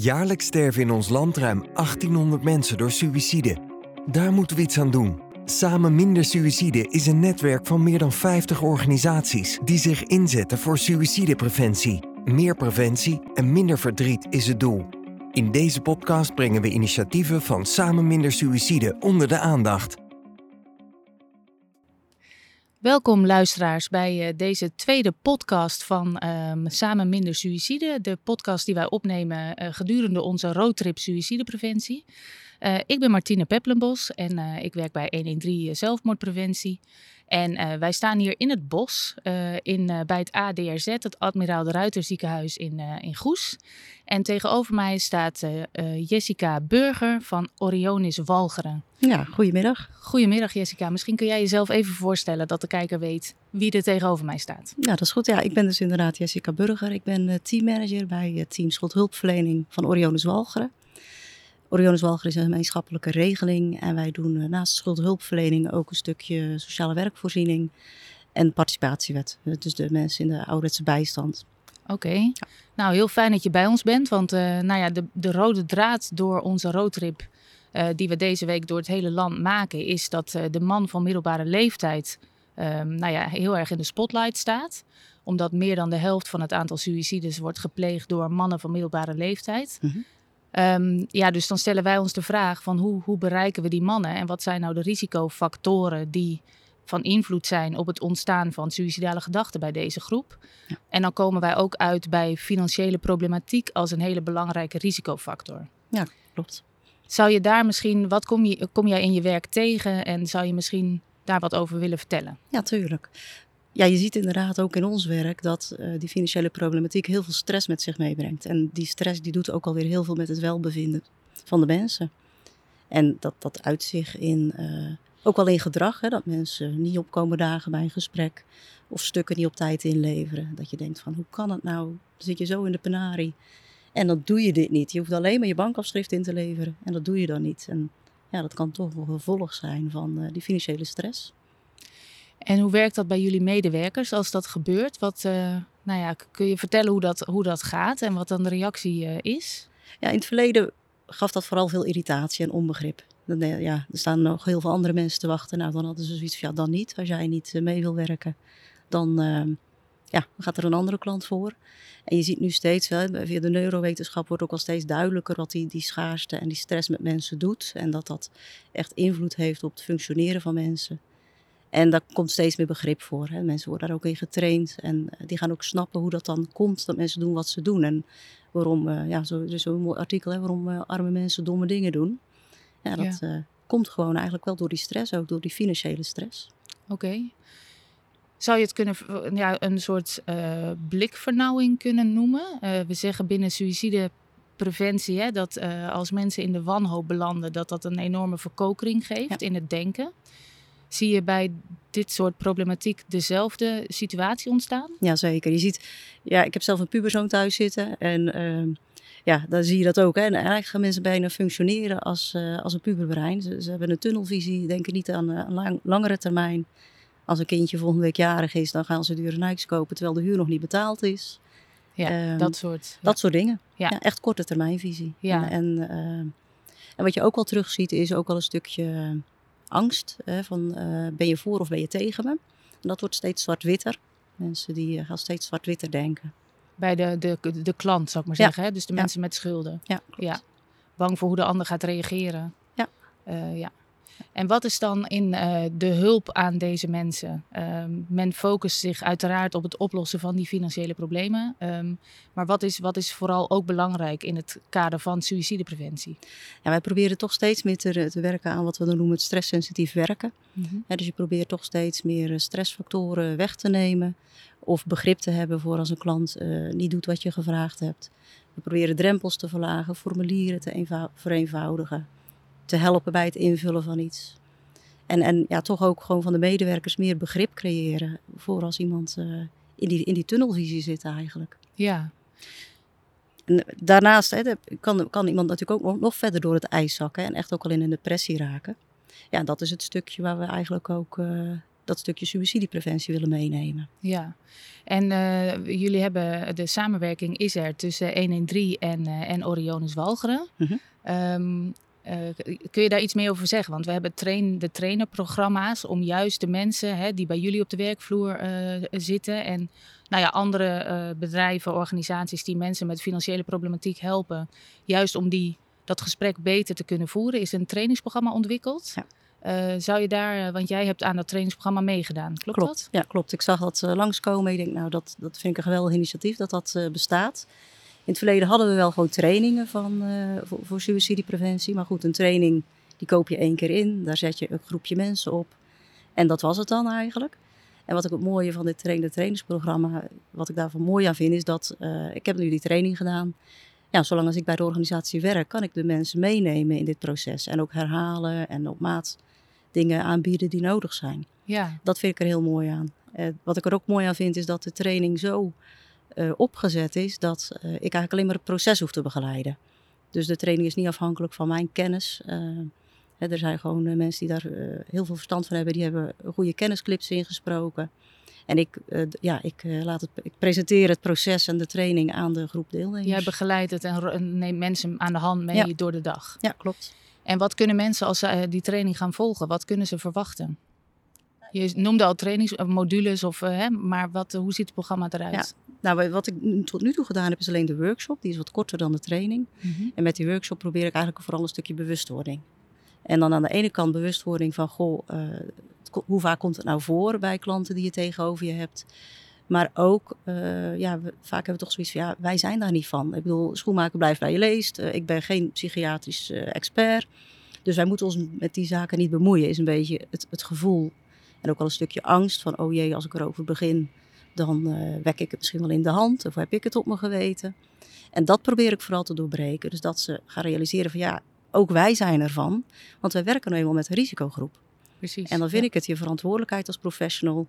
Jaarlijks sterven in ons land ruim 1800 mensen door suïcide. Daar moeten we iets aan doen. Samen Minder Suïcide is een netwerk van meer dan 50 organisaties die zich inzetten voor suïcidepreventie. Meer preventie en minder verdriet is het doel. In deze podcast brengen we initiatieven van Samen Minder Suïcide onder de aandacht. Welkom luisteraars bij uh, deze tweede podcast van um, Samen Minder Suïcide. De podcast die wij opnemen uh, gedurende onze roadtrip suïcidepreventie. Uh, ik ben Martine Peplenbos en ik werk bij 113 Zelfmoordpreventie. En wij staan hier in het bos in, bij het ADRZ, het Admiraal de Ruiter ziekenhuis in, in Goes. En tegenover mij staat Jessica Burger van Orionis Walcheren. Ja, goedemiddag. Goedemiddag Jessica. Misschien kun jij jezelf even voorstellen dat de kijker weet wie er tegenover mij staat. Ja, dat is goed. Ja, ik ben dus inderdaad Jessica Burger. Ik ben teammanager bij het team schuldhulpverlening van Orionus Walcheren. Orionus Walcheren is een gemeenschappelijke regeling en wij doen naast schuldhulpverlening ook een stukje sociale werkvoorziening en participatiewet. Dus de mensen in de ouderwetse bijstand. Oké. Ja. Nou, heel fijn dat je bij ons bent, want uh, nou ja, de, de rode draad door onze roadtrip uh, die we deze week door het hele land maken, is dat uh, de man van middelbare leeftijd um, nou ja, heel erg in de spotlight staat. Omdat meer dan de helft van het aantal suïcides wordt gepleegd door mannen van middelbare leeftijd. Mm -hmm. Um, ja, dus dan stellen wij ons de vraag van hoe, hoe bereiken we die mannen en wat zijn nou de risicofactoren die van invloed zijn op het ontstaan van suïcidale gedachten bij deze groep. Ja. En dan komen wij ook uit bij financiële problematiek als een hele belangrijke risicofactor. Ja, klopt. Zou je daar misschien, wat kom, je, kom jij in je werk tegen en zou je misschien daar wat over willen vertellen? Ja, tuurlijk. Ja, je ziet inderdaad ook in ons werk dat uh, die financiële problematiek heel veel stress met zich meebrengt. En die stress die doet ook alweer heel veel met het welbevinden van de mensen. En dat, dat uit zich in, uh, ook wel in gedrag, hè, dat mensen niet opkomen dagen bij een gesprek of stukken niet op tijd inleveren. Dat je denkt van hoe kan het nou? Dan zit je zo in de penarie. En dan doe je dit niet. Je hoeft alleen maar je bankafschrift in te leveren. En dat doe je dan niet. En ja, dat kan toch wel gevolg zijn van uh, die financiële stress. En hoe werkt dat bij jullie medewerkers als dat gebeurt? Wat, uh, nou ja, kun je vertellen hoe dat, hoe dat gaat en wat dan de reactie uh, is? Ja, in het verleden gaf dat vooral veel irritatie en onbegrip. Dan, ja, er staan nog heel veel andere mensen te wachten. Nou, dan hadden ze zoiets van, ja, dan niet. Als jij niet mee wil werken, dan ja, gaat er een andere klant voor. En je ziet nu steeds, hè, via de neurowetenschap wordt ook al steeds duidelijker wat die, die schaarste en die stress met mensen doet. En dat dat echt invloed heeft op het functioneren van mensen. En daar komt steeds meer begrip voor. Hè. Mensen worden daar ook in getraind. En die gaan ook snappen hoe dat dan komt dat mensen doen wat ze doen. En waarom, uh, ja, zo, er is zo'n mooi artikel, hè, waarom uh, arme mensen domme dingen doen. Ja, dat ja. Uh, komt gewoon eigenlijk wel door die stress, ook door die financiële stress. Oké. Okay zou je het kunnen, ja, een soort blikvernauwing kunnen noemen. We zeggen binnen suïcidepreventie hè, dat uh, als mensen in de wanhoop belanden, dat dat een enorme verkokering geeft ja. in het denken. Zie je bij dit soort problematiek dezelfde situatie ontstaan? Jazeker. Je ziet, ja, ik heb zelf een puberzoon thuis zitten en ehm, ja, dan zie je dat ook. Hè. En eigenlijk gaan mensen bijna functioneren als, als een puberbrein. Ze, ze, hebben een tunnelvisie, denken niet aan een lang, langere termijn. Als een kindje volgende week jarig is, dan gaan ze dure Nikes kopen terwijl de huur nog niet betaald is. Ja, um, dat soort. Dat ja. soort dingen. Ja. ja. echt korte termijnvisie. Ja. En, en, uh, en wat je ook wel terugziet is ook wel een stukje angst. Hè, van uh, ben je voor of ben je tegen me? En dat wordt steeds zwart-witter. Mensen die uh, gaan steeds zwart-witter denken. Bij de, de, de klant, zou ik maar zeggen. Hè? Dus de mensen met schulden. Ja, klopt. ja. Bang voor hoe de ander gaat reageren. Ja. ja. En wat is dan in uh, de hulp aan deze mensen? Um, men focust zich uiteraard op het oplossen van die financiële problemen. Um, maar wat is, wat is vooral ook belangrijk in het kader van suïcidepreventie? Ja, wij proberen toch steeds meer te, te werken aan wat we dan noemen het stresssensitief werken. Ja, dus je probeert toch steeds meer stressfactoren weg te nemen. Of begrip te hebben voor als een klant uh, niet doet wat je gevraagd hebt. We proberen drempels te verlagen, formulieren te eenvou- vereenvoudigen te helpen bij het invullen van iets. En, en ja, toch ook gewoon van de medewerkers meer begrip creëren voor als iemand uh, in, die, in die tunnelvisie zit eigenlijk. Ja. En daarnaast hè, kan, kan iemand natuurlijk ook nog verder door het ijs zakken en echt ook al in een depressie raken. Ja, dat is het stukje waar we eigenlijk ook uh, dat stukje suïcidiepreventie willen meenemen. Ja, en uh, jullie hebben de samenwerking is er tussen 113 en, uh, en Orionis Walcheren. Mm -hmm. Uh, kun je daar iets meer over zeggen? Want we hebben train, de trainerprogramma's om juist de mensen hè, die bij jullie op de werkvloer uh, zitten en nou ja, andere uh, bedrijven, organisaties die mensen met financiële problematiek helpen, juist om die, dat gesprek beter te kunnen voeren, is een trainingsprogramma ontwikkeld. Ja. zou je daar, want jij hebt aan dat trainingsprogramma meegedaan, klopt, klopt. dat? Ja, klopt. Ik zag dat langskomen. Ik denk, nou, dat, dat vind ik een geweldig initiatief dat dat bestaat. In het verleden hadden we wel gewoon trainingen van, uh, voor, voor. Maar goed, een training die koop je één keer in. Daar zet je een groepje mensen op. En dat was het dan eigenlijk. En wat ik het mooie van dit train, trainingsprogramma, wat ik daarvan mooi aan vind, is dat uh, ik heb nu die training gedaan. Ja, zolang als ik bij de organisatie werk, kan ik de mensen meenemen in dit proces. En ook herhalen en op maat dingen aanbieden die nodig zijn. Ja. Dat vind ik er heel mooi aan. Uh, wat ik er ook mooi aan vind, is dat de training zo uh, opgezet is dat uh, ik eigenlijk alleen maar het proces hoef te begeleiden. Dus de training is niet afhankelijk van mijn kennis. Hè, er zijn gewoon mensen die daar heel veel verstand van hebben. Die hebben goede kennisclips ingesproken. En ik, ja, ik, laat het, ik presenteer het proces en de training aan de groep deelnemers. Jij begeleidt het en neemt mensen aan de hand mee ja. door de dag. Ja, klopt. En wat kunnen mensen als ze die training gaan volgen, wat kunnen ze verwachten? Je noemde al trainingsmodules, of, hè, maar wat, hoe ziet het programma eruit? Ja. Nou, wat ik tot nu toe gedaan heb, is alleen de workshop. Die is wat korter dan de training. Mm -hmm. En met die workshop probeer ik eigenlijk vooral een stukje bewustwording. En dan aan de ene kant bewustwording van, goh, uh, hoe vaak komt het nou voor bij klanten die je tegenover je hebt? Maar ook, uh, ja, we, vaak hebben we toch zoiets van, ja, wij zijn daar niet van. Ik bedoel, schoenmaker blijft bij je leest. Uh, ik ben geen psychiatrisch expert. Dus wij moeten ons met die zaken niet bemoeien, is een beetje het, het gevoel. En ook al een stukje angst van, oh jee, als ik erover begin, dan uh, wek ik het misschien wel in de hand of heb ik het op me geweten. En dat probeer ik vooral te doorbreken. Dus dat ze gaan realiseren van ja, ook wij zijn ervan. Want wij werken nu eenmaal met een risicogroep. Precies. En dan vind ja. ik het je verantwoordelijkheid als professional.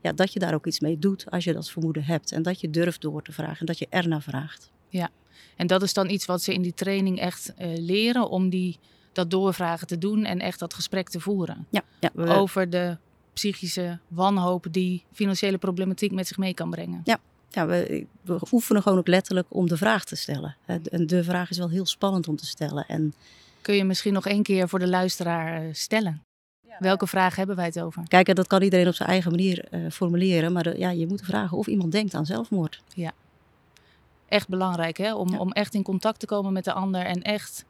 Ja, dat je daar ook iets mee doet als je dat vermoeden hebt. En dat je durft door te vragen en dat je ernaar vraagt. Ja, en dat is dan iets wat ze in die training echt uh, leren om die, dat doorvragen te doen en echt dat gesprek te voeren. Ja, ja we... Over de psychische wanhoop die financiële problematiek met zich mee kan brengen. Ja, ja we, we oefenen gewoon ook letterlijk om de vraag te stellen. En de vraag is wel heel spannend om te stellen. En Kun je misschien nog één keer voor de luisteraar eh, stellen? Welke vraag hebben wij het over? Kijk, dat kan iedereen op zijn eigen manier uh, formuleren. Maar de, ja, je moet vragen of iemand denkt aan zelfmoord. Ja. Echt belangrijk, hè? Om, ja. om echt in contact te komen met de ander en echt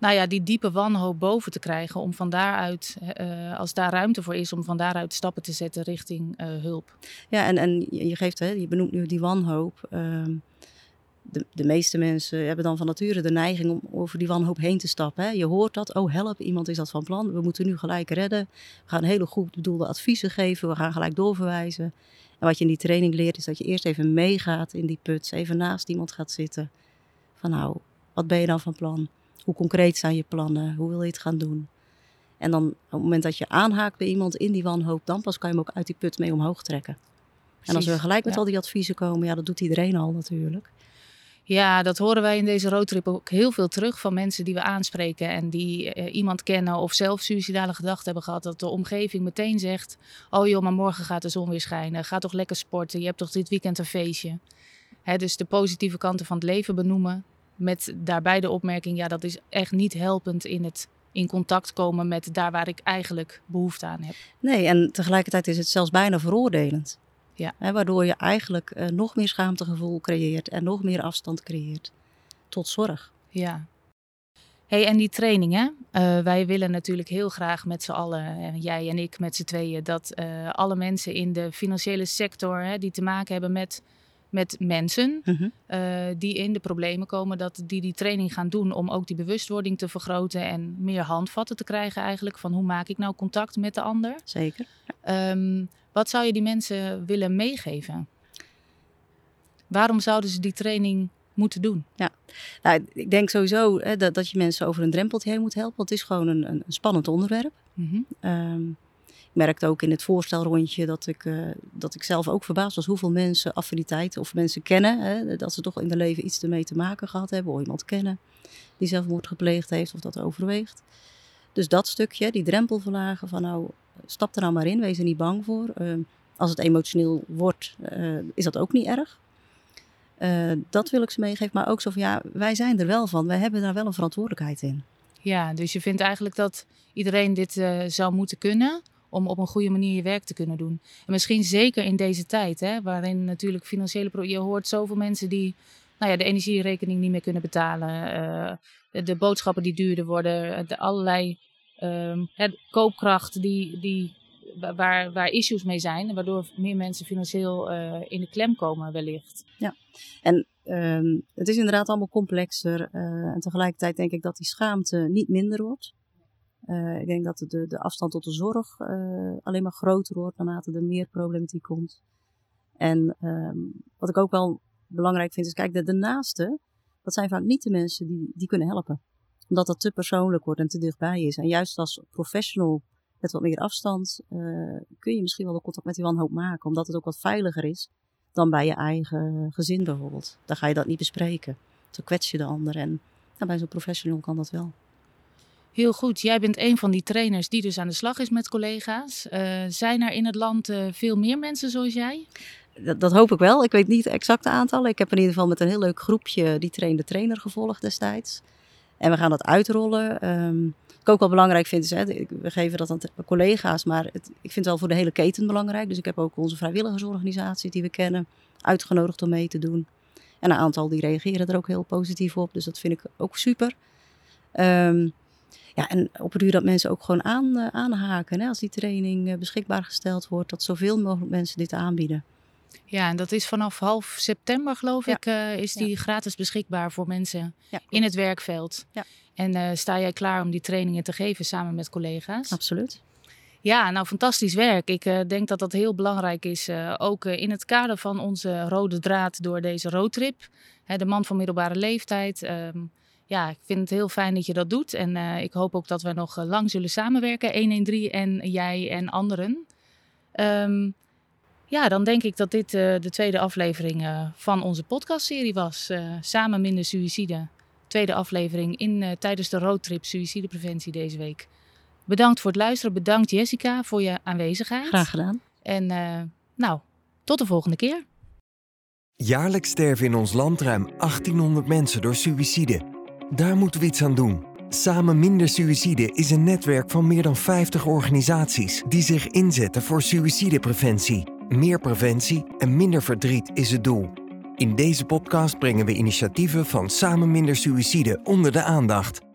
nou ja, die diepe wanhoop boven te krijgen. Om van daaruit, uh, als daar ruimte voor is, om van daaruit stappen te zetten richting uh, hulp. Ja, en, en je geeft, hè, je benoemt nu die wanhoop. Uh, de, de meeste mensen hebben dan van nature de neiging om over die wanhoop heen te stappen. Hè. Je hoort dat, oh help, iemand is dat van plan. We moeten nu gelijk redden. We gaan hele goed bedoelde adviezen geven. We gaan gelijk doorverwijzen. En wat je in die training leert, is dat je eerst even meegaat in die put. Even naast iemand gaat zitten. Van nou, wat ben je dan van plan? Hoe concreet zijn je plannen? Hoe wil je het gaan doen? En dan op het moment dat je aanhaakt bij iemand in die wanhoop, dan pas kan je hem ook uit die put mee omhoog trekken. Precies, en als we gelijk met ja. al die adviezen komen, ja, dat doet iedereen al natuurlijk. Ja, dat horen wij in deze roadtrip ook heel veel terug van mensen die we aanspreken en die uh, iemand kennen of zelf suïcidale gedachten hebben gehad. Dat de omgeving meteen zegt: Oh joh, maar morgen gaat de zon weer schijnen. Ga toch lekker sporten. Je hebt toch dit weekend een feestje. Hè, dus de positieve kanten van het leven benoemen. Met daarbij de opmerking: ja, dat is echt niet helpend in het in contact komen met daar waar ik eigenlijk behoefte aan heb. Nee, en tegelijkertijd is het zelfs bijna veroordelend. Ja. Hè, waardoor je eigenlijk uh, nog meer schaamtegevoel creëert en nog meer afstand creëert tot zorg. Ja. Hey, en die trainingen, uh, wij willen natuurlijk heel graag met z'n allen, en jij en ik met z'n tweeën, dat uh, alle mensen in de financiële sector hè, die te maken hebben met, met mensen Mhm. uh, die in de problemen komen, dat die die training gaan doen om ook die bewustwording te vergroten en meer handvatten te krijgen eigenlijk van hoe maak ik nou contact met de ander. Zeker. Um, wat zou je die mensen willen meegeven? Waarom zouden ze die training moeten doen? Ja, nou, ik denk sowieso hè, dat, dat je mensen over een drempeltje heen moet helpen. Want het is gewoon een, een, spannend onderwerp. Mhm. Um, ik merkte ook in het voorstelrondje dat ik, uh, dat ik zelf ook verbaasd was hoeveel mensen affiniteit of mensen kennen. Hè, dat ze toch in hun leven iets ermee te maken gehad hebben. Of iemand kennen die zelfmoord gepleegd heeft of dat overweegt. Dus dat stukje, die drempel verlagen van nou, stap er nou maar in, wees er niet bang voor. Ehm, als het emotioneel wordt, eh, is dat ook niet erg. Eh, dat wil ik ze meegeven, maar ook zo van ja, wij zijn er wel van. Wij hebben daar wel een verantwoordelijkheid in. Ja, dus je vindt eigenlijk dat iedereen dit zou moeten kunnen om op een goede manier je werk te kunnen doen. En misschien zeker in deze tijd, hè, waarin natuurlijk financiële... Je hoort zoveel mensen die nou ja, de energierekening niet meer kunnen betalen. Uh, de, boodschappen die duurder worden. De allerlei uh, koopkracht die, die, waar, waar issues mee zijn. Waardoor meer mensen financieel uh, in de klem komen wellicht. Ja, en um, het is inderdaad allemaal complexer. En tegelijkertijd denk ik dat die schaamte niet minder wordt. Uh, ik denk dat de, de afstand tot de zorg uh, alleen maar groter wordt naarmate er meer problematiek komt. En um, wat ik ook wel belangrijk vind is, kijk, de, de naaste, dat zijn vaak niet de mensen die, die kunnen helpen. Omdat dat te persoonlijk wordt en te dichtbij is. En juist als professional met wat meer afstand uh, kun je misschien wel de contact met die wanhoop maken. Omdat het ook wat veiliger is dan bij je eigen gezin bijvoorbeeld. Dan ga je dat niet bespreken. Zo kwets je de ander. En nou, bij zo'n professional kan dat wel. Heel goed. Jij bent een van die trainers die dus aan de slag is met collega's. Uh, zijn er in het land uh, veel meer mensen zoals jij? Dat, hoop ik wel. Ik weet niet de exacte aantallen. Ik heb in ieder geval met een heel leuk groepje die trainde trainer gevolgd destijds. En we gaan dat uitrollen. Um, wat ik ook wel belangrijk vind is, hè, we geven dat aan collega's, maar het, ik vind het wel voor de hele keten belangrijk. Dus ik heb ook onze vrijwilligersorganisatie die we kennen uitgenodigd om mee te doen. En een aantal die reageren er ook heel positief op, dus dat vind ik ook super. Um, ja, en op het duur dat mensen ook gewoon aan, uh, aanhaken. Hè, als die training uh, beschikbaar gesteld wordt, dat zoveel mogelijk mensen dit aanbieden. Ja, en dat is vanaf half september, geloof ja. ik, uh, is die ja. gratis beschikbaar voor mensen ja, in het werkveld. En sta jij klaar om die trainingen te geven samen met collega's? Absoluut. Ja, nou fantastisch werk. Ik uh, denk dat dat heel belangrijk is. Uh, ook uh, in het kader van onze rode draad door deze roadtrip. Hè, de man van middelbare leeftijd. Um, ja, ik vind het heel fijn dat je dat doet. En uh, ik hoop ook dat we nog lang zullen samenwerken. 113 en jij en anderen. Um, ja, dan denk ik dat dit uh, de tweede aflevering uh, van onze podcastserie was. Samen minder suïcide. Tweede aflevering in, tijdens de roadtrip suïcidepreventie deze week. Bedankt voor het luisteren. Bedankt Jessica voor je aanwezigheid. Graag gedaan. En nou, tot de volgende keer. Jaarlijks sterven in ons land ruim 1800 mensen door suïcide. Daar moeten we iets aan doen. Samen Minder Suïcide is een netwerk van meer dan 50 organisaties die zich inzetten voor suïcidepreventie. Meer preventie en minder verdriet is het doel. In deze podcast brengen we initiatieven van Samen Minder Suïcide onder de aandacht.